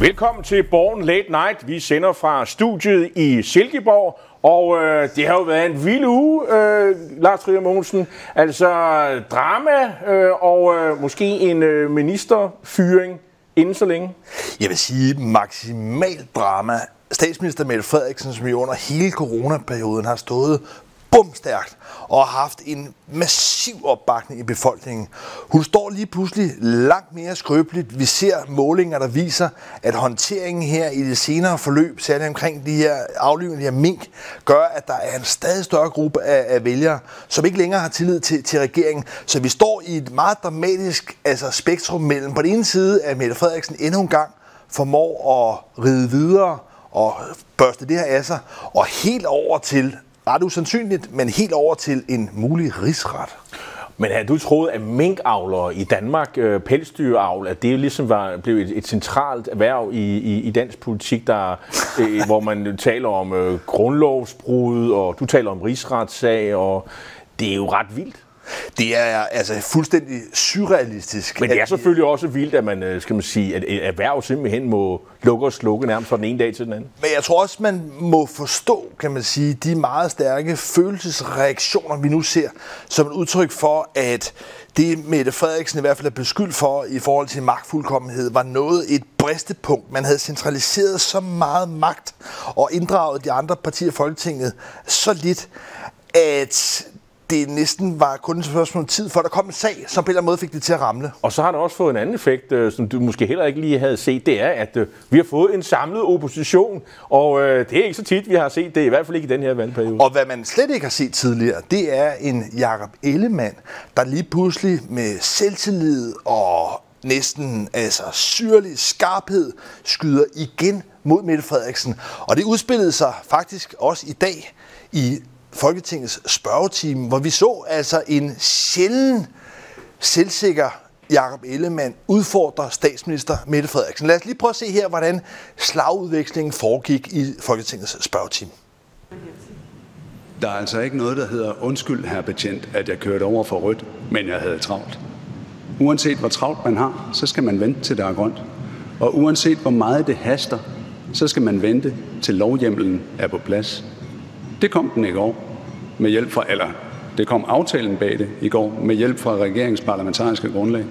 Velkommen til Born Late Night. Vi sender fra studiet i Silkeborg, og øh, det har jo været en vild uge, øh, Lars Trier Mogensen. Altså drama øh, og øh, måske en øh, ministerfyring inden så længe. Jeg vil sige maksimal drama. Statsminister Mette Frederiksen, som jo under hele coronaperioden har stået bumstærkt og har haft en massiv opbakning i befolkningen. Hun står lige pludselig langt mere skrøbeligt. Vi ser målinger, der viser, at håndteringen her i det senere forløb, særligt omkring de her aflivende her mink, gør, at der er en stadig større gruppe af, af vælgere, som ikke længere har tillid til, til regeringen. Så vi står i et meget dramatisk altså spektrum mellem på den ene side, at Mette Frederiksen endnu en gang formår at ride videre og børste det her af sig, og helt over til ret usandsynligt, men helt over til en mulig rigsret. Men havde du troet, at minkavlere i Danmark, øh, pelsdyravl, at det ligesom var, blev et, et centralt erhverv i, i, i dansk politik, der, øh, hvor man taler om øh, grundlovsbrud, og du taler om rigsretssag, og det er jo ret vildt. Det er altså fuldstændig surrealistisk. Men det er selvfølgelig også vildt, at man, øh, skal man sige, at erhverv simpelthen må lukke og slukke nærmest fra den ene dag til den anden. Men jeg tror også, man må forstå, kan man sige, de meget stærke følelsesreaktioner, vi nu ser, som et udtryk for, at det Mette Frederiksen i hvert fald er beskyldt for i forhold til magtfuldkommenhed, var noget et bristepunkt. Man havde centraliseret så meget magt og inddraget de andre partier i Folketinget så lidt, at det næsten var kun et spørgsmål om tid, for der kom en sag, som på en eller anden måde fik det til at ramle. Og så har det også fået en anden effekt, øh, som du måske heller ikke lige havde set, det er, at øh, vi har fået en samlet opposition, og øh, det er ikke så tit, vi har set det, i hvert fald ikke i den her valgperiode. Og hvad man slet ikke har set tidligere, det er en Jakob Ellemann, der lige pludselig med selvtillid og næsten altså syrlig skarphed skyder igen mod Mette Frederiksen. Og det udspillede sig faktisk også i dag i Folketingets spørgetime, hvor vi så altså en sjælden selvsikker Jakob Ellemann udfordrer statsminister Mette Frederiksen. Lad os lige prøve at se her, hvordan slagudvekslingen foregik i Folketingets spørgetime. Der er altså ikke noget, der hedder undskyld, herr betjent, at jeg kørte over for rødt, men jeg havde travlt. Uanset hvor travlt man har, så skal man vente til der er grønt. Og uanset hvor meget det haster, så skal man vente til lovhjemmelen er på plads. Det kom den i går med hjælp fra, eller det kom aftalen bag det i går med hjælp fra regeringens parlamentariske grundlag.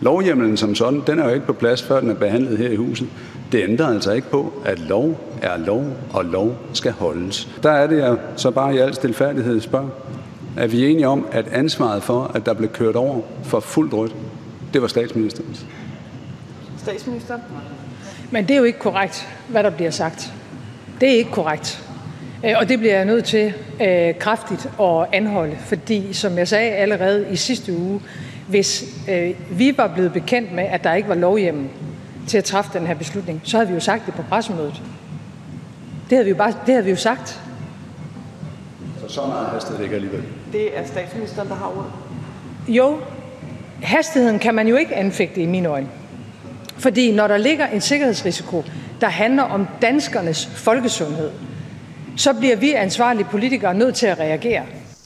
Lovhjemmelen som sådan, den er jo ikke på plads, før den er behandlet her i huset. Det ændrer altså ikke på, at lov er lov, og lov skal holdes. Der er det, jeg så bare i al stilfærdighed spørger. Er vi enige om, at ansvaret for, at der blev kørt over for fuldt rødt, det var statsministerens? Statsminister? Men det er jo ikke korrekt, hvad der bliver sagt. Det er ikke korrekt. Øh, og det bliver jeg nødt til øh, kraftigt at anholde, fordi som jeg sagde allerede i sidste uge, hvis øh, vi var blevet bekendt med, at der ikke var lovhjemmel til at træffe den her beslutning, så havde vi jo sagt det på pressemødet. Det havde vi jo, bare, det havde vi jo sagt. Så så meget hastighed det ikke alligevel. Det er statsministeren, der har ordet. Jo, hastigheden kan man jo ikke anfægte i mine øjne. Fordi når der ligger en sikkerhedsrisiko, der handler om danskernes folkesundhed, så bliver vi ansvarlige politikere nødt til at reagere.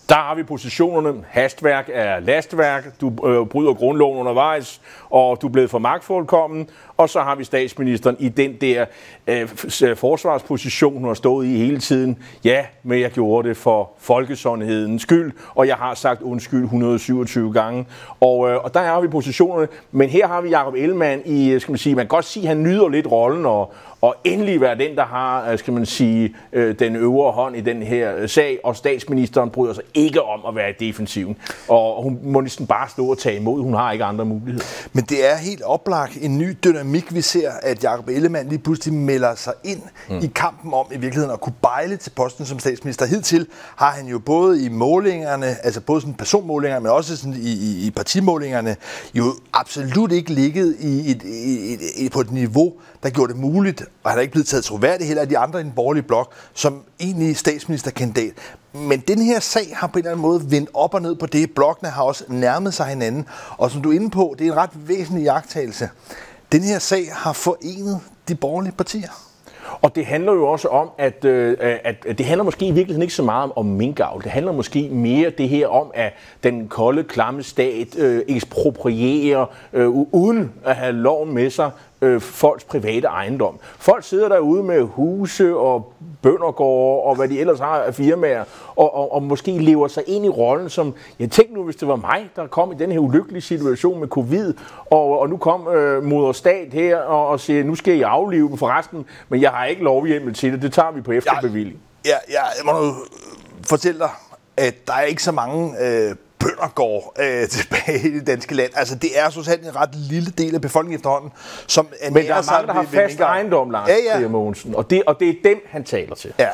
Der har vi positionerne. Hastværk er lastværk. Du øh, bryder grundloven undervejs, og du er blevet for magtfuldkommen. Og så har vi statsministeren i den der øh, øh forsvarsposition, hun har stået i hele tiden. Ja, men jeg gjorde det for folkesundhedens skyld, og jeg har sagt undskyld 127 gange. Og, øh, og der har vi positionerne. Men her har vi Jacob Ellemann i, øh, skal man sige, man kan godt sige, at han nyder lidt rollen og, og endelig være den, der har, øh, skal man sige, øh, den øvre hånd i den her sag, og statsministeren bryder sig ikke om at være i defensiven. Og hun må næsten bare stå og tage imod. Hun har ikke andre muligheder. Men det er helt oplagt en ny dynamik, vi ser, at Jacob Ellemann lige pludselig melder sig ind mm. i kampen om i virkeligheden at kunne bejle til posten som statsminister. Hidtil har han jo både i målingerne, altså både sådan personmålingerne, men også sådan i, i, i partimålingerne, jo absolut ikke ligget i et, i, i, på et niveau, der gjorde det muligt, og han er ikke blevet taget troværdig heller af de andre i den borgerlige blok, som egentlig statsministerkandidat. Men den her sag har på en eller anden måde vendt op og ned på det. Blokkene har også nærmet sig hinanden. Og som du er inde på, det er en ret væsentlig jagttagelse. Den her sag har forenet de borgerlige partier. Og det handler jo også om, at, øh, at, det handler måske i virkeligheden ikke så meget om, minkavl. Det handler måske mere det her om, at den kolde, klamme stat øh, eksproprierer, øh, uden at have loven med sig, øh, folks private ejendom. Folk sidder derude med huse og bøndergårde og hvad de ellers har af firmaer, og, og, og måske lever sig ind i rollen som, jeg tænkte nu, hvis det var mig, der kom i den her ulykkelige situation med covid, og, og nu kom øh, moder stat her og, og siger, nu skal I aflive dem forresten, men jeg har ikke lovhjemmel til det, det tager vi på efterbevilling. Ja, ja, jeg må nu fortælle dig, at der er ikke så mange øh, bønder går øh, tilbage i det danske land. Altså, det er så en ret lille del af befolkningen efterhånden, som Men der er mange, der har fast ejendom, Lars ja, ja. Mogensen, og det, og det er dem, han taler til. Ja.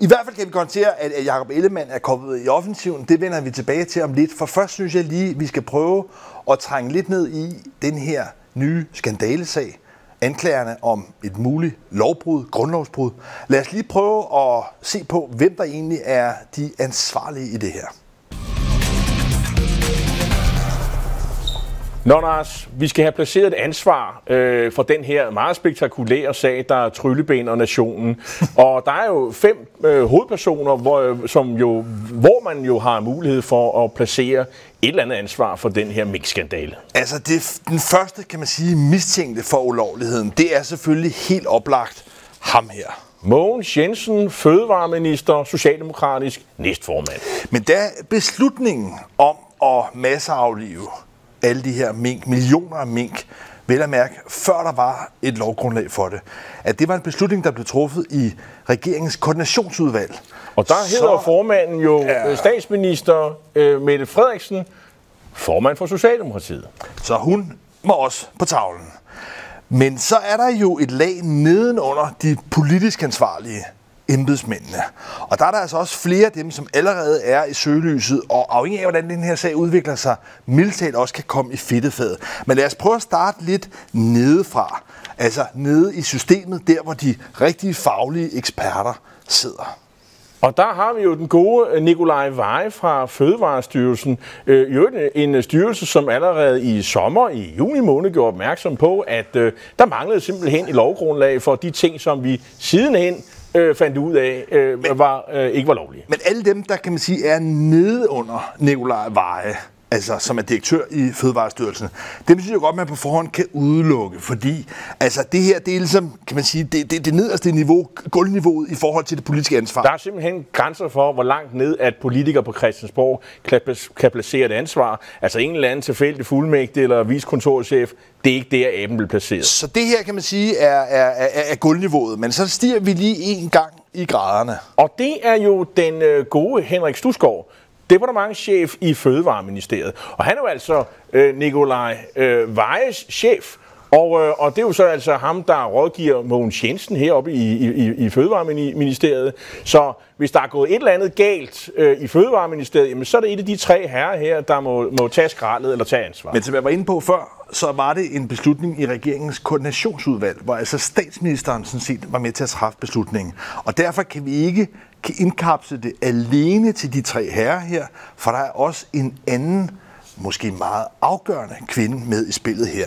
I hvert fald kan vi konstatere, at Jacob Ellemann er kommet i offensiven. Det vender vi tilbage til om lidt, for først synes jeg lige, vi skal prøve at trænge lidt ned i den her nye skandalesag, anklagerne om et muligt lovbrud, grundlovsbrud. Lad os lige prøve at se på, hvem der egentlig er de ansvarlige i det her. Nå, Lars, vi skal have placeret et ansvar øh, for den her meget spektakulære sag, der er Trylleben og Nationen. og der er jo fem øh, hovedpersoner, hvor, som jo, hvor man jo har mulighed for at placere et eller andet ansvar for den her mix-skandale. Altså, det, den første, kan man sige, mistænkte for ulovligheden, det er selvfølgelig helt oplagt ham her. Mogens Jensen, fødevareminister, socialdemokratisk næstformand. Men da beslutningen om at masseaflive alle de her mink, millioner af mink, vel at mærke, før der var et lovgrundlag for det. At det var en beslutning, der blev truffet i regeringens koordinationsudvalg. Og der hedder så, formanden jo ja, statsminister øh, Mette Frederiksen, formand for Socialdemokratiet. Så hun må også på tavlen. Men så er der jo et lag nedenunder de politisk ansvarlige embedsmændene. Og der er der altså også flere af dem, som allerede er i søgelyset, og afhængig af, hvordan den her sag udvikler sig, mildt også kan komme i fedtefadet. Men lad os prøve at starte lidt nedefra. Altså nede i systemet, der hvor de rigtige faglige eksperter sidder. Og der har vi jo den gode øh, Nikolaj Veje fra Fødevarestyrelsen. Øh, jo øh, en øh, styrelse, som allerede i sommer, i juni måned, gjorde opmærksom på, at øh, der manglede simpelthen et lovgrundlag for de ting, som vi sidenhen øh, fandt ud af, øh, men, var, øh, ikke var lovlige. Men alle dem, der kan man sige, er nede under Nikolaj Veje, altså, som er direktør i Fødevarestyrelsen, dem synes jeg godt, man på forhånd kan udelukke, fordi altså, det her, det er ligesom, kan man sige, det, det, det nederste niveau, gulvniveauet i forhold til det politiske ansvar. Der er simpelthen grænser for, hvor langt ned, at politikere på Christiansborg kan, kan placere et ansvar. Altså en eller anden tilfældig fuldmægtig eller viskontorchef, det er ikke der, aben bliver placeret. Så det her, kan man sige, er, er, er, er gulvniveauet, men så stiger vi lige en gang i graderne. Og det er jo den øh, gode Henrik Stusgaard, departementschef i Fødevareministeriet. Og han er jo altså øh, Nikolaj øh, Vejes chef. Og, øh, og det er jo så altså ham, der rådgiver Mogens Jensen heroppe i, i, i Fødevareministeriet. Så hvis der er gået et eller andet galt øh, i Fødevareministeriet, jamen, så er det et af de tre herrer her, der må, må tage skraldet eller tage ansvar. Men som jeg var inde på før, så var det en beslutning i regeringens koordinationsudvalg, hvor altså statsministeren sådan set var med til at træffe beslutningen. Og derfor kan vi ikke kan indkapsle det alene til de tre herrer her, for der er også en anden, måske meget afgørende kvinde med i spillet her.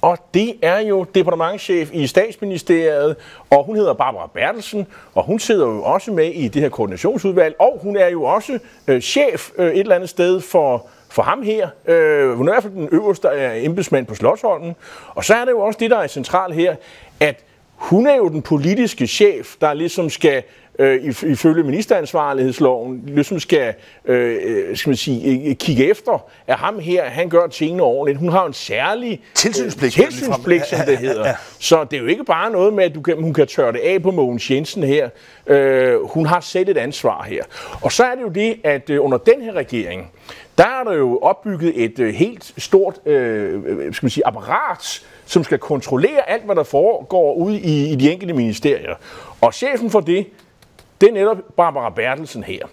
Og det er jo departementchef i statsministeriet, og hun hedder Barbara Bertelsen, og hun sidder jo også med i det her koordinationsudvalg, og hun er jo også øh, chef øh, et eller andet sted for, for ham her. Øh, hun er i hvert fald den øverste øh, embedsmand på Slottsholmen. Og så er det jo også det, der er centralt her, at hun er jo den politiske chef, der ligesom skal øh, ifølge ministeransvarlighedsloven ligesom skal, øh, øh, skal man sige, kigge efter, at ham her, han gør tingene ordentligt. Hun har en særlig tilsynspligt, øh, tilsynspligt som det hedder. Så det er jo ikke bare noget med, at du kan, hun kan tørre det af på Mogens Jensen her. Øh, hun har selv et ansvar her. Og så er det jo det, at øh, under den her regering, der er der jo opbygget et øh, helt stort øh, skal man sige, apparat, som skal kontrollere alt, hvad der foregår ude i, i de enkelte ministerier. Og chefen for det, det er netop Barbara Bertelsen her.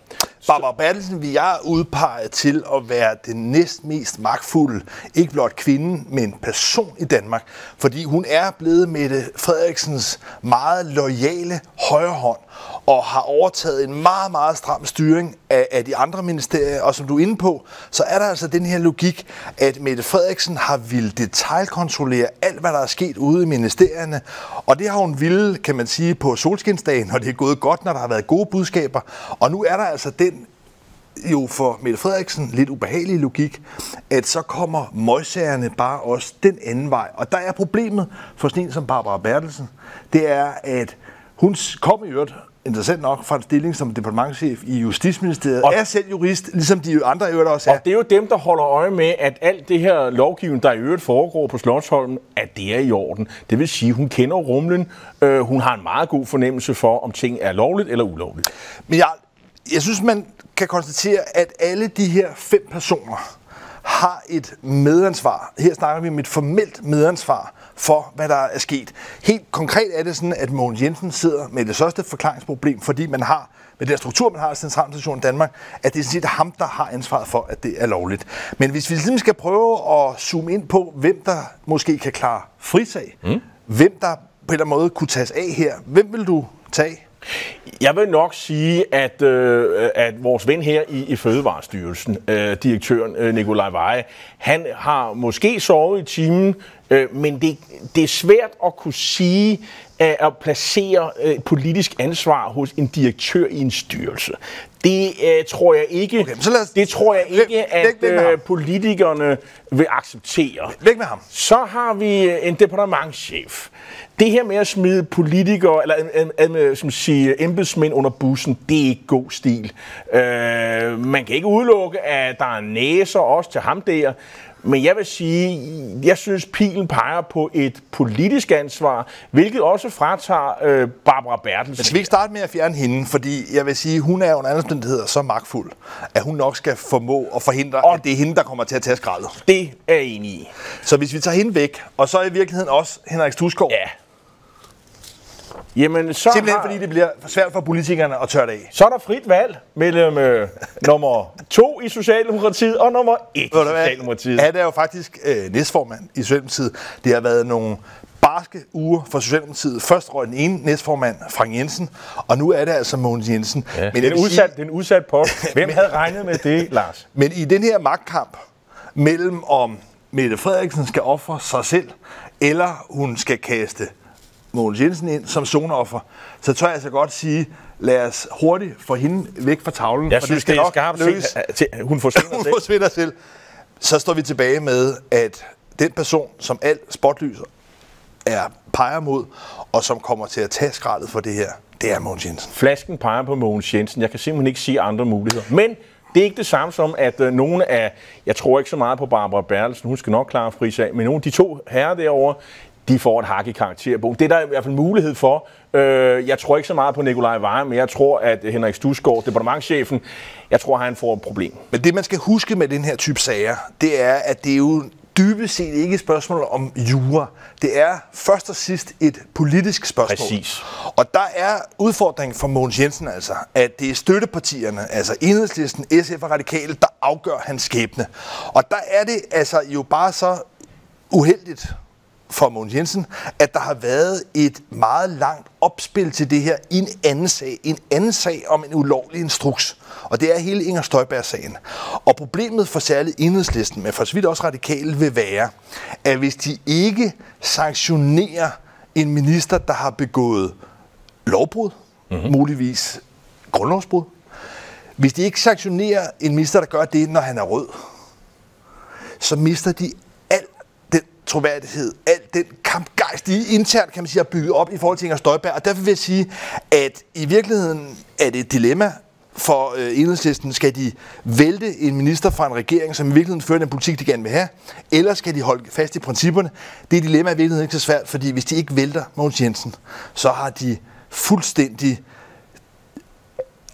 Barbara Bertelsen vi jeg udpeget til at være den næst mest magtfulde, ikke blot kvinde, men person i Danmark. Fordi hun er blevet Mette Frederiksens meget lojale højre hånd og har overtaget en meget, meget stram styring af, af de andre ministerier. Og som du er inde på, så er der altså den her logik, at Mette Frederiksen har ville detaljkontrollere alt, hvad der er sket ude i ministerierne. Og det har hun ville, kan man sige, på solskinsdagen, når det er gået godt, når der har været gode budskaber. Og nu er der altså den jo for Mette Frederiksen lidt ubehagelig logik, at så kommer møgsagerne bare også den anden vej. Og der er problemet for sådan en som Barbara Bertelsen, det er, at hun kom i øvrigt interessant nok fra en stilling som departementchef i Justitsministeriet, og er selv jurist, ligesom de andre øvrigt også er. Og det er jo dem, der holder øje med, at alt det her lovgivning, der i øvrigt foregår på Slottsholmen, at det er i orden. Det vil sige, hun kender rumlen, øh, hun har en meget god fornemmelse for, om ting er lovligt eller ulovligt. Men jeg, jeg synes, man kan konstatere, at alle de her fem personer har et medansvar. Her snakker vi om et formelt medansvar for, hvad der er sket. Helt konkret er det sådan, at Mogens Jensen sidder med det største forklaringsproblem, fordi man har med den struktur, man har i Centralstationen i Danmark, at det er sådan set ham, der har ansvaret for, at det er lovligt. Men hvis vi ligesom skal prøve at zoome ind på, hvem der måske kan klare frisag, mm. hvem der på en eller anden måde kunne tages af her, hvem vil du tage? Jeg vil nok sige, at, øh, at vores ven her i, i Fødevarestyrelsen, øh, direktøren øh, Nikolaj Veje, han har måske sovet i timen, øh, men det, det er svært at kunne sige, at, at placere øh, politisk ansvar hos en direktør i en styrelse. Det øh, tror jeg ikke. Okay, så os, det tror jeg ikke, at læg øh, politikerne vil acceptere. Læg med ham. Så har vi øh, en departementschef. Det her med at smide politikere, eller øh, som sige, embedsmænd under bussen, det er ikke god stil. Øh, man kan ikke udelukke, at der er næser også til ham der. Men jeg vil sige, jeg synes, pilen peger på et politisk ansvar, hvilket også fratager øh, Barbara Bertelsen. Men skal vi ikke starte med at fjerne hende? Fordi jeg vil sige, hun er under andre omstændigheder så magtfuld, at hun nok skal formå at forhindre, og at det er hende, der kommer til at tage skraldet. Det er jeg enig i. Så hvis vi tager hende væk, og så i virkeligheden også Henrik Stusgaard, ja Jamen, så Simpelthen har, fordi det bliver svært for politikerne at tørre det af. Så er der frit valg mellem øh, nummer to i Socialdemokratiet og nummer et i Socialdemokratiet. Han er jo faktisk øh, næstformand i Socialdemokratiet. Det har været nogle barske uger for Socialdemokratiet. Først røg den ene næstformand, Frank Jensen, og nu er det altså Mogens Jensen. Ja, Men det, er udsat, sige, det er en udsat post. Hvem havde regnet med det, Lars? Men i den her magtkamp mellem om Mette Frederiksen skal ofre sig selv, eller hun skal kaste Mogens Jensen ind som zoneoffer, så tør jeg altså godt sige, lad os hurtigt få hende væk fra tavlen. Jeg for synes, det, det er skarpt set. Hun forsvinder hun forsvinder selv. Så står vi tilbage med, at den person, som alt spotlyser er peger mod, og som kommer til at tage skraldet for det her, det er Mogens Jensen. Flasken peger på Mogens Jensen. Jeg kan simpelthen ikke sige andre muligheder. Men det er ikke det samme som, at øh, nogle af, jeg tror ikke så meget på Barbara Bertelsen, hun skal nok klare frisag, men nogle af de to herrer derovre, de får et hak i karakterbogen. Det er der i hvert fald mulighed for. Øh, jeg tror ikke så meget på Nikolaj Veje, men jeg tror, at Henrik Stusgaard, departementchefen, jeg tror, han får et problem. Men det, man skal huske med den her type sager, det er, at det er jo dybest set ikke et spørgsmål om jura. Det er først og sidst et politisk spørgsmål. Præcis. Og der er udfordringen for Mogens Jensen altså, at det er støttepartierne, altså Enhedslisten, SF og Radikale, der afgør hans skæbne. Og der er det altså jo bare så uheldigt, for Mogens Jensen, at der har været et meget langt opspil til det her i en anden sag. En anden sag om en ulovlig instruks. Og det er hele Inger Støjberg-sagen. Og problemet for særligt enhedslisten, men for så vidt også radikale, vil være, at hvis de ikke sanktionerer en minister, der har begået lovbrud, mm-hmm. muligvis grundlovsbrud, hvis de ikke sanktionerer en minister, der gør det, når han er rød, så mister de troværdighed, al den kampgejst, de internt kan man sige, har bygget op i forhold til Inger Støjberg. Og derfor vil jeg sige, at i virkeligheden er det et dilemma for øh, enhedslisten. Skal de vælte en minister fra en regering, som i virkeligheden fører den politik, de gerne vil have, eller skal de holde fast i principperne? Det dilemma er i virkeligheden ikke så svært, fordi hvis de ikke vælter Mogens Jensen, så har de fuldstændig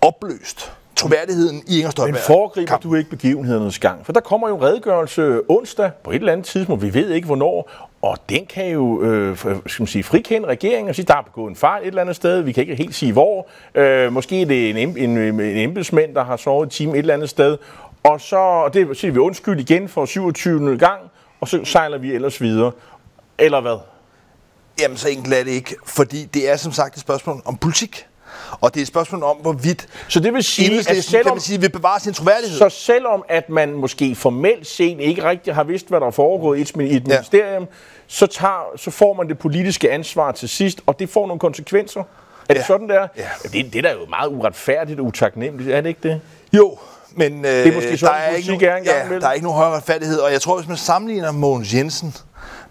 opløst troværdigheden i Inger Støjberg. Men foregriber kamp. du ikke begivenhedernes gang? For der kommer jo en redegørelse onsdag på et eller andet tidspunkt, vi ved ikke hvornår, og den kan jo øh, skal man sige, frikende regeringen og sige, der er begået en fejl et eller andet sted, vi kan ikke helt sige hvor. Øh, måske er det en, en, en embedsmænd, der har sovet et time et eller andet sted, og så det siger vi undskyld igen for 27. gang, og så sejler vi ellers videre. Eller hvad? Jamen, så enkelt er det ikke, fordi det er som sagt et spørgsmål om politik. Og det er et spørgsmål om, hvorvidt så det vil sige, at selvom, kan man sige, vil bevare sin troværdighed. Så selvom at man måske formelt set ikke rigtig har vidst, hvad der er foregået i et, i et ja. ministerium, så, tager, så får man det politiske ansvar til sidst, og det får nogle konsekvenser. Er det ja. sådan, der? Ja. Det, det er da jo meget uretfærdigt og utaknemmeligt, er det ikke det? Jo, men øh, Det er måske sådan, der, er ikke er nogen, en gang ja, der er ikke nogen højere retfærdighed, og jeg tror, hvis man sammenligner Mogens Jensen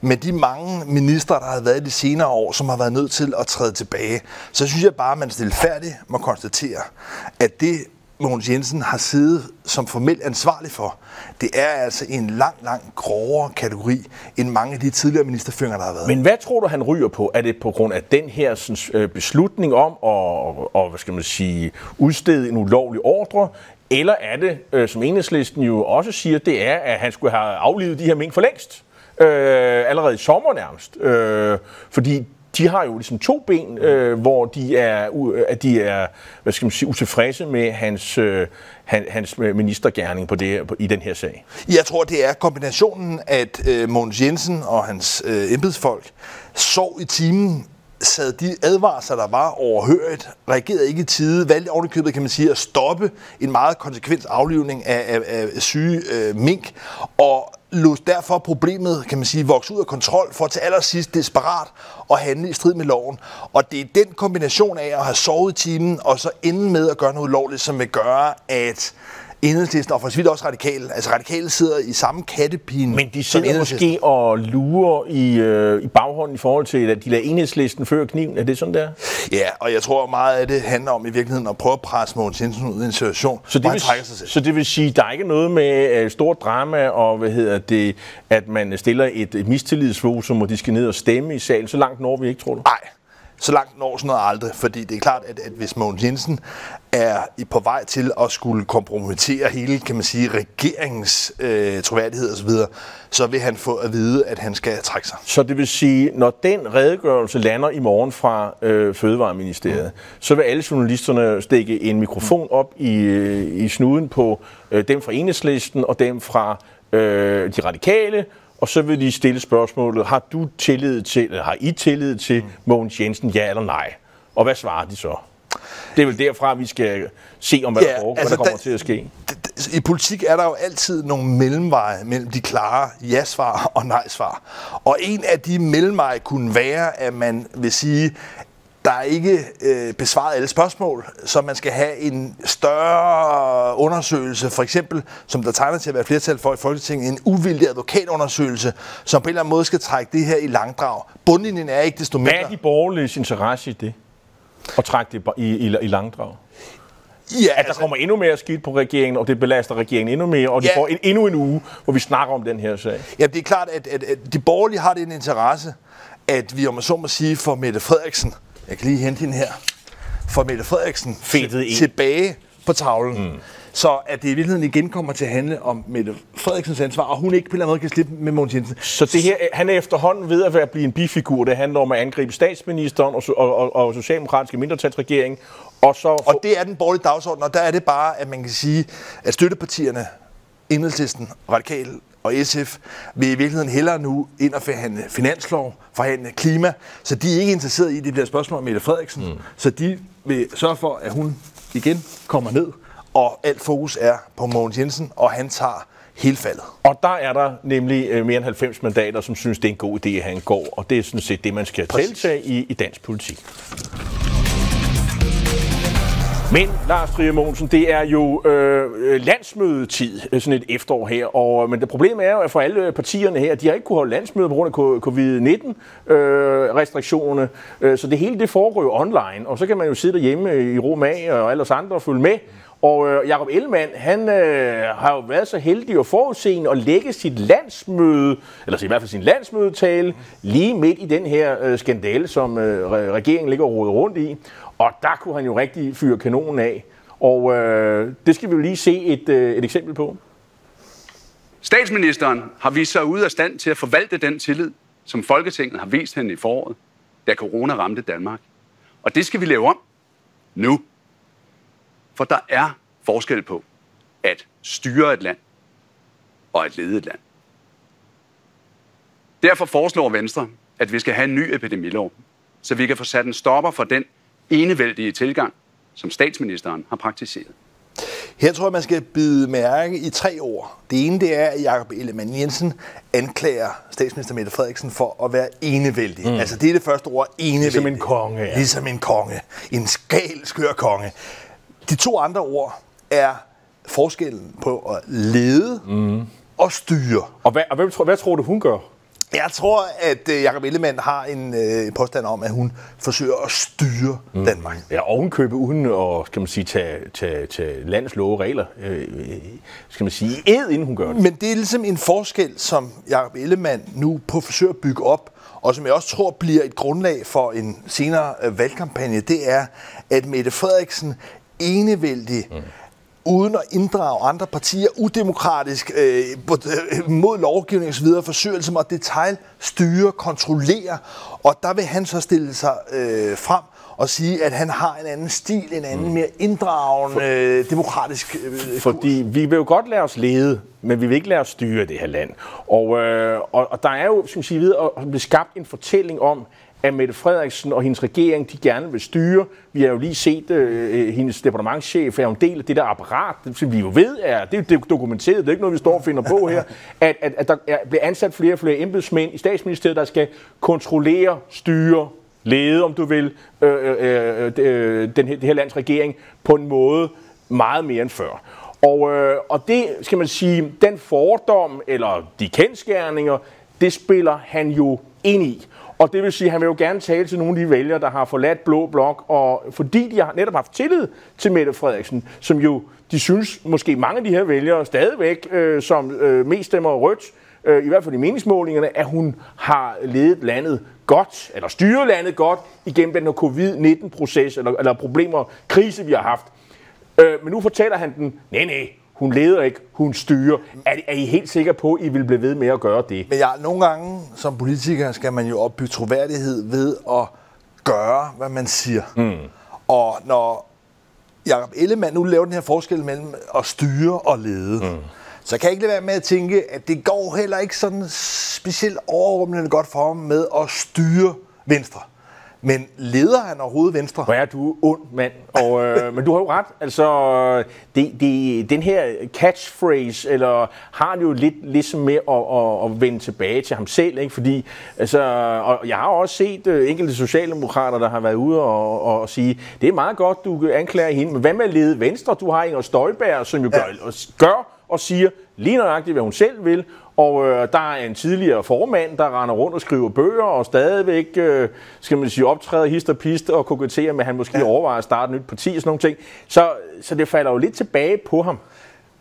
med de mange ministre, der har været i de senere år, som har været nødt til at træde tilbage, så synes jeg bare, at man stilfærdigt må konstatere, at det Mogens Jensen har siddet som formelt ansvarlig for, det er altså en lang, lang grovere kategori end mange af de tidligere ministerføringer, der har været. Men hvad tror du, han ryger på? Er det på grund af den her sådan, øh, beslutning om at og, hvad skal man sige, udstede en ulovlig ordre? Eller er det, øh, som enhedslisten jo også siger, det er, at han skulle have aflivet de her mink for længst? Øh, allerede i sommer nærmest. Øh, fordi de har jo ligesom to ben, øh, hvor de er, at de er hvad skal man sige, utilfredse med hans, øh, han, hans ministergærning på det, på, i den her sag. Jeg tror, det er kombinationen, at øh, Mogens Jensen og hans øh, embedsfolk sov i timen, sad de advarsler, der var overhørigt, reagerede ikke i tide, valgte ovenikøbet, kan man sige, at stoppe en meget konsekvent aflivning af, af, af syge øh, mink, og lod derfor problemet, kan man sige, vokse ud af kontrol for til allersidst desperat at handle i strid med loven. Og det er den kombination af at have sovet i timen, og så ende med at gøre noget ulovligt, som vil gøre, at Enhedslisten, og for så vidt også radikale, altså radikale sidder i samme kattepine Men de sidder måske og lurer i, øh, i baghånden i forhold til, at de lader enhedslisten før kniven. Er det sådan der? Ja, og jeg tror meget af det handler om i virkeligheden at prøve at presse Mogens Jensen ud i en situation, Så det, vil, trækker sig selv. så det vil sige, der er ikke noget med uh, stort drama og hvad hedder det, at man stiller et, et mistillidsvotum, og de skal ned og stemme i salen. Så langt når vi ikke, tror du? Nej, så langt når sådan noget aldrig, fordi det er klart, at, at hvis Mogens Jensen er på vej til at skulle kompromittere hele, kan man sige, regeringens øh, troværdighed osv., så vil han få at vide, at han skal trække sig. Så det vil sige, når den redegørelse lander i morgen fra øh, Fødevareministeriet, mm. så vil alle journalisterne stikke en mikrofon op i, øh, i snuden på øh, dem fra Enhedslisten og dem fra øh, de radikale, og så vil de stille spørgsmålet, har du tillid til, eller har I tillid til Mogens Jensen, ja eller nej? Og hvad svarer de så? Det er vel derfra, vi skal se, om hvad, ja, der, foregår, altså hvad der kommer der- til at ske. I politik er der jo altid nogle mellemveje mellem de klare ja-svar og nej-svar. Og en af de mellemveje kunne være, at man vil sige, der er ikke øh, besvaret alle spørgsmål, så man skal have en større undersøgelse, for eksempel, som der tegner til at være flertal for i Folketinget, en uvildig advokatundersøgelse, som på en eller anden måde skal trække det her i langdrag. Bundlinjen er ikke desto mindre... Hvad er de borgerliges interesse i det? At trække det i, i, i langdrag? ja, At der kommer endnu mere skidt på regeringen, og det belaster regeringen endnu mere, og de Ja. får en, endnu en uge, hvor vi snakker om den her sag. Ja, det er klart, at, at, at de borgerlige har den interesse, at vi, om man så må sige, får Mette Frederiksen, jeg kan lige hente hende her, får Mette Frederiksen Fedtet ind. tilbage på tavlen. Mm. Så at det i virkeligheden igen kommer til at handle om Mette Frederiksens ansvar, og hun ikke på en eller anden måde kan slippe med Mogens Jensen. Så det her, han er efterhånden ved at være blive en bifigur. Det handler om at angribe statsministeren og, og, og, og socialdemokratiske mindretalsregering. Og så Og det er den borgerlige dagsorden, og der er det bare, at man kan sige, at støttepartierne, Enhedslisten, Radikal og SF, vil i virkeligheden hellere nu ind og forhandle finanslov, forhandle klima, så de er ikke interesseret i, at det bliver spørgsmål om Mette Frederiksen. Mm. Så de vil sørge for, at hun igen kommer ned, og alt fokus er på Mogens Jensen, og han tager hele faldet. Og der er der nemlig øh, mere end 90 mandater, som synes, det er en god idé, at han går. Og det er sådan set det, man skal Præcis. tiltage i, i dansk politik. Men Lars Trier Mogensen, det er jo øh, landsmødetid, øh, sådan et efterår her. Og, øh, men det problem er jo, at for alle partierne her, de har ikke kunne holde landsmøde på grund af covid-19-restriktionerne. Øh, øh, så det hele det foregår jo online, og så kan man jo sidde derhjemme i ro og alle os andre og følge med. Og øh, Jacob Ellemann, han øh, har jo været så heldig og forudseende at lægge sit landsmøde, eller i hvert fald sin landsmødetale, lige midt i den her øh, skandale, som øh, regeringen ligger og rundt i. Og der kunne han jo rigtig fyre kanonen af. Og øh, det skal vi jo lige se et, øh, et eksempel på. Statsministeren har vist sig ude af stand til at forvalte den tillid, som Folketinget har vist hende i foråret, da corona ramte Danmark. Og det skal vi lave om nu. For der er forskel på at styre et land og at lede et land. Derfor foreslår Venstre, at vi skal have en ny epidemilov, så vi kan få sat en stopper for den enevældige tilgang, som statsministeren har praktiseret. Her tror jeg, man skal bide mærke i tre ord. Det ene det er, at Jakob Ellemann Jensen anklager statsminister Mette Frederiksen for at være enevældig. Mm. Altså det er det første ord, enevældig. Ligesom en konge, ja. Ligesom en konge. En skal skør konge. De to andre ord er forskellen på at lede mm. og styre. Og hvad, og hvad, tror, hvad tror du, hun gør? Jeg tror, at øh, Jacob Ellemann har en øh, påstand om, at hun forsøger at styre mm. Danmark. Ja, køber uden at skal man sige, tage, tage, tage landets love og regler, øh, skal man sige, ed, inden hun gør det. Men det er ligesom en forskel, som Jacob Ellemann nu på forsøger at bygge op, og som jeg også tror bliver et grundlag for en senere øh, valgkampagne, det er, at Mette Frederiksen enevældig mm uden at inddrage andre partier, udemokratisk, øh, mod lovgivning osv., forsøger ligesom at detaljstyre, kontrollere, og der vil han så stille sig øh, frem og sige, at han har en anden stil, en anden mm. mere inddragende, øh, demokratisk øh, Fordi vi vil jo godt lade os lede, men vi vil ikke lade os styre det her land. Og, øh, og, og der er jo, som sige, ved at blive skabt en fortælling om, at Mette Frederiksen og hendes regering, de gerne vil styre. Vi har jo lige set øh, øh, hendes departementschef er jo en del af det der apparat, som vi jo ved er, det er dokumenteret, det er ikke noget, vi står og finder på her, at, at, at der er, bliver ansat flere og flere embedsmænd i statsministeriet, der skal kontrollere, styre, lede, om du vil, øh, øh, øh, øh den her, det her lands regering på en måde meget mere end før. Og, øh, og det, skal man sige, den fordom, eller de kendskærninger, det spiller han jo ind i. Og det vil sige, at han vil jo gerne tale til nogle af de vælgere, der har forladt Blå Blok, og fordi de har netop haft tillid til Mette Frederiksen, som jo, de synes måske mange af de her vælgere stadigvæk, øh, som øh, mest stemmer rødt, øh, i hvert fald i meningsmålingerne, at hun har ledet landet godt, eller styret landet godt, igennem den her covid-19-proces, eller, eller problemer, krise, vi har haft. Øh, men nu fortæller han den, nej, nej, hun leder ikke, hun styrer. Er, er I helt sikre på, at I vil blive ved med at gøre det? Men ja, nogle gange som politiker skal man jo opbygge troværdighed ved at gøre, hvad man siger. Mm. Og når Jacob Ellemann nu laver den her forskel mellem at styre og lede, mm. så kan jeg ikke lade være med at tænke, at det går heller ikke sådan specielt overrumlende godt for ham med at styre Venstre. Men leder han overhovedet Venstre? Hvor er du ond mand. Og, øh, men du har jo ret. Altså, det, det, den her catchphrase, eller har det jo lidt ligesom med at, at, at vende tilbage til ham selv, ikke? Fordi, altså, og jeg har også set øh, enkelte socialdemokrater, der har været ude og, og sige, det er meget godt, du anklager hende, men hvad med at lede Venstre? Du har Inger Støjberg, som jo ja. gør, gør og siger lige nøjagtigt, hvad hun selv vil, og øh, der er en tidligere formand, der render rundt og skriver bøger, og stadigvæk, øh, skal man sige, optræder hist og pist og koketterer med, at han måske ja. overvejer at starte et nyt parti og sådan nogle ting. Så, så det falder jo lidt tilbage på ham.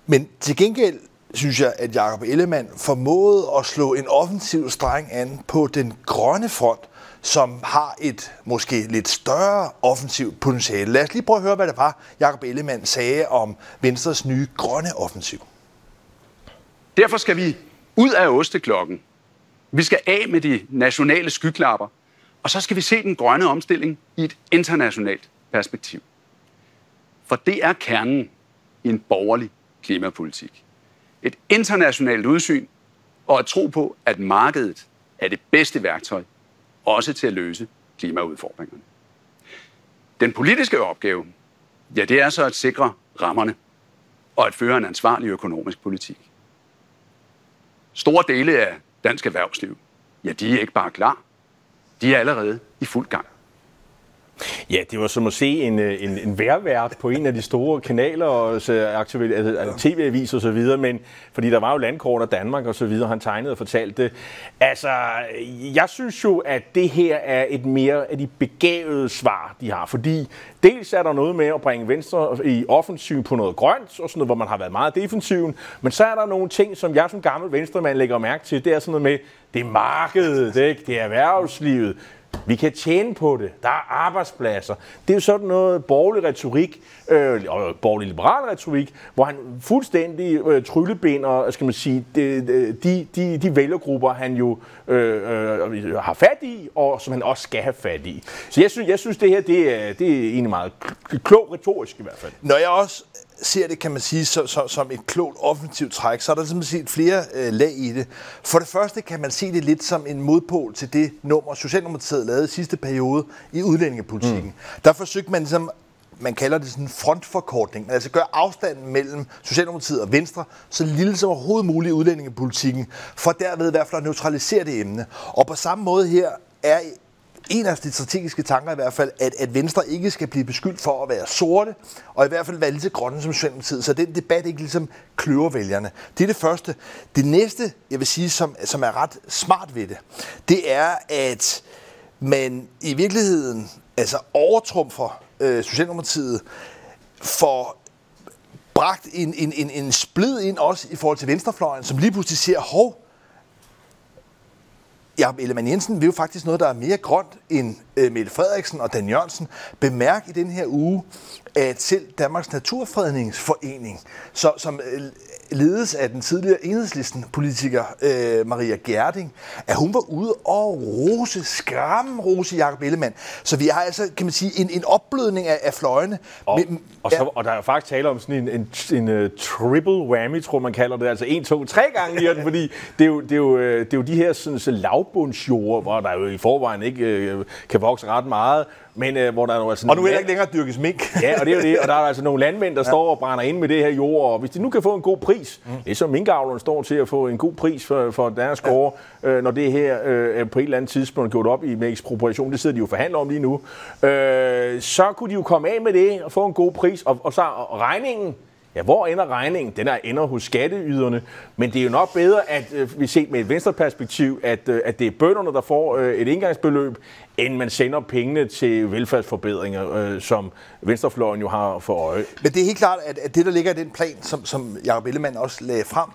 Men til gengæld synes jeg, at Jacob Ellemann formåede at slå en offensiv streng an på den grønne front, som har et måske lidt større offensivt potentiale. Lad os lige prøve at høre, hvad det var, Jacob Ellemann sagde om Venstres nye grønne offensiv. Derfor skal vi ud af osteklokken. Vi skal af med de nationale skyklapper, og så skal vi se den grønne omstilling i et internationalt perspektiv. For det er kernen i en borgerlig klimapolitik. Et internationalt udsyn og at tro på, at markedet er det bedste værktøj, også til at løse klimaudfordringerne. Den politiske opgave, ja, det er så at sikre rammerne og at føre en ansvarlig økonomisk politik. Store dele af dansk erhvervsliv, ja, de er ikke bare klar. De er allerede i fuld gang. Ja, det var som at se en, øh, en, en værvært på en af de store kanaler, og altså, tv-aviser og så videre, men fordi der var jo landkort af Danmark og så videre, han tegnede og fortalte. Det. Altså, jeg synes jo, at det her er et mere af de begavede svar, de har, fordi dels er der noget med at bringe Venstre i offensiv på noget grønt, og sådan noget, hvor man har været meget defensiv, men så er der nogle ting, som jeg som gammel venstremand lægger mærke til, det er sådan noget med, det er markedet, det er, det er erhvervslivet, vi kan tjene på det. Der er arbejdspladser. Det er jo sådan noget borgerlig retorik, øh, borgerlig liberal retorik, hvor han fuldstændig øh, tryllebinder, skal man sige, de, de, de, de vælgergrupper, han jo øh, øh, har fat i, og som han også skal have fat i. Så jeg synes, jeg synes det her, det er, det er egentlig meget klog retorisk i hvert fald. Når jeg også ser det, kan man sige, så, så, som et klogt offensivt træk, så er der simpelthen set flere øh, lag i det. For det første kan man se det lidt som en modpol til det nummer, Socialdemokratiet lavede i sidste periode i udlændingepolitikken. Mm. Der forsøgte man ligesom man kalder det sådan en frontforkortning, altså gør afstanden mellem Socialdemokratiet og Venstre så lille som overhovedet muligt i udlændingepolitikken, for derved i hvert fald at neutralisere det emne. Og på samme måde her er en af de strategiske tanker i hvert fald, at, at Venstre ikke skal blive beskyldt for at være sorte, og i hvert fald være lige så grønne som Socialdemokratiet, så den debat ikke ligesom kløver vælgerne. Det er det første. Det næste, jeg vil sige, som, som er ret smart ved det, det er, at man i virkeligheden altså overtrumfer øh, Socialdemokratiet for bragt en, en, en, en splid ind også i forhold til venstrefløjen, som lige pludselig siger, hov, Jacob Ellemann Jensen vil jo faktisk noget, der er mere grønt end øh, Mette Frederiksen og Dan Jørgensen. Bemærk i den her uge, selv Danmarks Naturfredningsforening, så, som øh, ledes af den tidligere enhedslisten-politiker øh, Maria Gerding, at hun var ude og rose, skræmme rose Jacob Ellemann. Så vi har altså, kan man sige, en, en opblødning af, af fløjene. Og, Men, og, så, og der er faktisk tale om sådan en, en, en, uh, triple whammy, tror man kalder det. Altså en, to, tre gange i den, fordi det er jo, det er jo, øh, det er jo de her sådan, så lavbundsjord, hvor der jo i forvejen ikke øh, kan vokse ret meget, men øh, hvor der er jo altså... Og nu er der ikke længere dyrkes mink. ja, og det er jo det. Og der er altså nogle landmænd, der ja. står og brænder ind med det her jord, og hvis de nu kan få en god pris, mm. det er så minkavlerne står til at få en god pris for, for deres gårde, ja. øh, når det her øh, på et eller andet tidspunkt gjort op i med ekspropriation, det sidder de jo forhandler om lige nu, øh, så kunne de jo komme af med det og få en god pris, og, og så og regningen, Ja, hvor ender regningen? Den er ender hos skatteyderne. Men det er jo nok bedre, at øh, vi set med et venstreperspektiv, at, øh, at det er bønderne, der får øh, et indgangsbeløb, end man sender pengene til velfærdsforbedringer, øh, som venstrefløjen jo har for øje. Men det er helt klart, at, at det, der ligger i den plan, som, som Jacob Ellemann også lagde frem,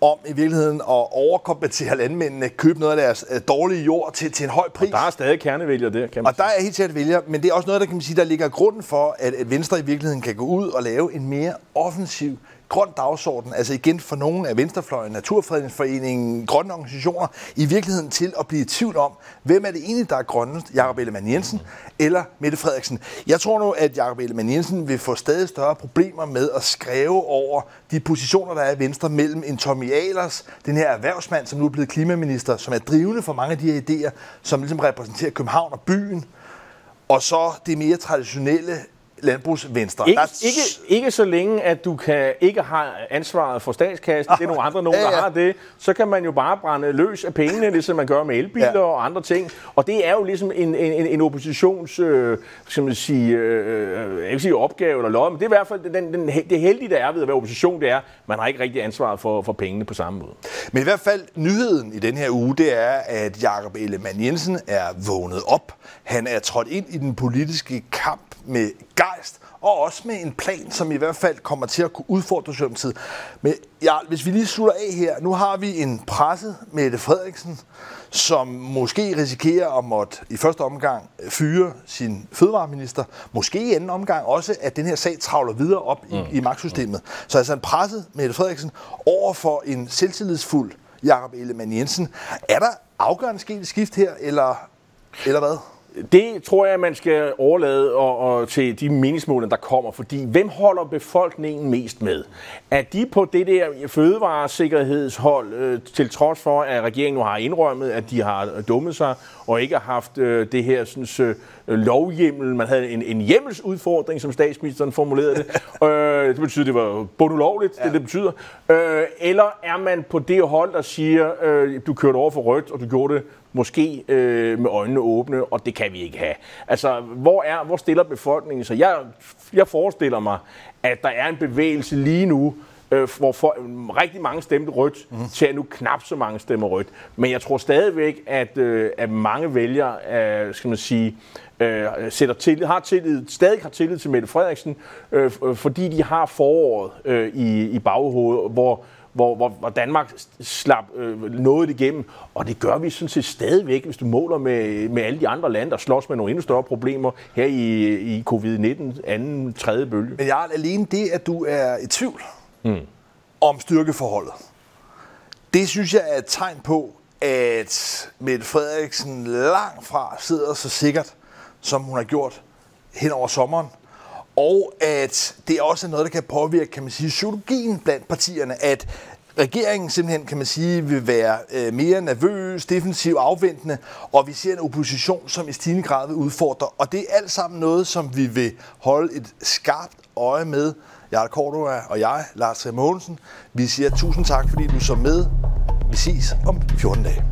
om i virkeligheden at overkompensere landmændene, købe noget af deres øh, dårlige jord til, til en høj pris. Og der er stadig kernevælger der, kan man Og sige. der er helt sikkert vælger, men det er også noget, der kan man sige, der ligger grunden for, at, at Venstre i virkeligheden kan gå ud og lave en mere offensiv grøn dagsorden, altså igen for nogle af Venstrefløjen, Naturfredningsforeningen, grønne organisationer, i virkeligheden til at blive i tvivl om, hvem er det egentlig, der er grønnest, Jakob Ellemann Jensen eller Mette Frederiksen. Jeg tror nu, at Jakob Ellemann Jensen vil få stadig større problemer med at skrive over de positioner, der er i Venstre mellem en Tommy Ahlers, den her erhvervsmand, som nu er blevet klimaminister, som er drivende for mange af de her idéer, som ligesom repræsenterer København og byen, og så det mere traditionelle landbrugsvenstre. Ikke, der... ikke, ikke så længe, at du kan ikke har ansvaret for statskassen, det er nogle andre, nogen, ja, ja. der har det, så kan man jo bare brænde løs af pengene, ligesom man gør med elbiler ja. og andre ting. Og det er jo ligesom en, en, en oppositions, øh, skal man sige, øh, jeg vil sige opgave eller lov, men det er i hvert fald den, den, det heldige, der er ved at være opposition, det er, man har ikke rigtig ansvaret for, for pengene på samme måde. Men i hvert fald nyheden i den her uge, det er, at Jakob Ellemann Jensen er vågnet op. Han er trådt ind i den politiske kamp med gejst, og også med en plan, som i hvert fald kommer til at kunne udfordre Socialdemokratiet. Men ja, hvis vi lige slutter af her, nu har vi en presset Mette Frederiksen, som måske risikerer at måtte i første omgang fyre sin fødevareminister. Måske i anden omgang også, at den her sag travler videre op i, mm. i magtsystemet. Så altså en presset Mette Frederiksen over for en selvtillidsfuld Jakob Ellemann Jensen. Er der afgørende sket et skift her, eller, eller hvad? Det tror jeg, man skal overlade og, og til de meningsmål, der kommer, fordi hvem holder befolkningen mest med? Er de på det der fødevaresikkerhedshold, øh, til trods for, at regeringen nu har indrømmet, at de har dummet sig og ikke har haft øh, det her sådan, øh, lovhjemmel. Man havde en, en hjemmelsudfordring, som statsministeren formulerede det. øh, det betyder, det var bundulovligt, ja. det det betyder. Øh, eller er man på det hold, der siger, øh, du kørte over for rødt, og du gjorde det måske øh, med øjnene åbne, og det kan vi ikke have. Altså, hvor, er, hvor stiller befolkningen sig? Jeg, jeg forestiller mig, at der er en bevægelse lige nu, øh, hvor for, rigtig mange stemte rødt, mm. til at nu knap så mange stemmer rødt. Men jeg tror stadigvæk, at, øh, at mange vælgere, øh, skal man sige, øh, sætter til, har tillid, stadig har tillid til Mette Frederiksen, øh, fordi de har foråret øh, i, i baghovedet, hvor hvor, hvor, hvor Danmark slap øh, noget igennem. Og det gør vi sådan set stadigvæk, hvis du måler med, med alle de andre lande, der slås med nogle endnu større problemer her i, i covid-19, anden, tredje bølge. Men jeg alene det, at du er i tvivl mm. om styrkeforholdet. Det synes jeg er et tegn på, at Mette Frederiksen langt fra sidder så sikkert, som hun har gjort hen over sommeren og at det også er noget, der kan påvirke, kan man sige, psykologien blandt partierne, at regeringen simpelthen, kan man sige, vil være øh, mere nervøs, defensiv, afventende, og vi ser en opposition, som i stigende grad vil udfordre. Og det er alt sammen noget, som vi vil holde et skarpt øje med. Jarl Cordova og jeg, Lars Mogensen, vi siger tusind tak, fordi du så med. Vi ses om 14 dage.